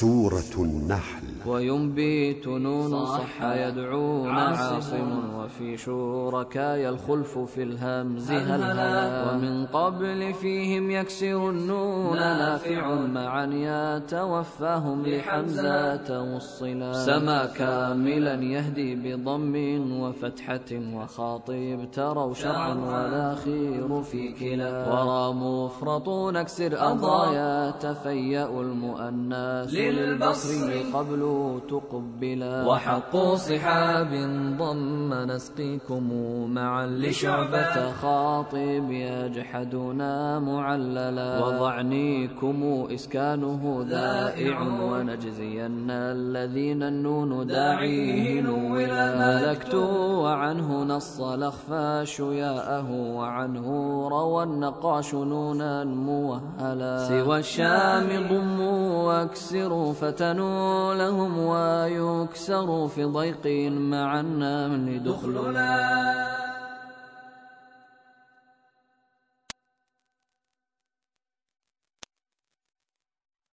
سورة النحل. وينبيت نون صح يدعون عاصم وفي شوركاي الخلف في الهمز هلهلا. ومن قبل فيهم يكسر النون نافع. معا يتوفاهم لحمزة والصلا سما كاملا يهدي بضم وفتحة وخاطب تروا شرعا والأخير في كلا. ورا مفرط نكسر أضايا تفيأ المؤنث. للبصري قبل تقبلا وحق صحاب ضم نسقيكم معا لشعبة خاطب يجحدون معللا وضعنيكم إسكانه ذائع ونجزين الذين النون داعيه نولا ملكت وعنه نص الأخفاش ياءه وعنه روى النقاش نونا موهلا سوى الشام ضموا فتنوا لهم ويكسروا في ضيق مع النمل دخلنا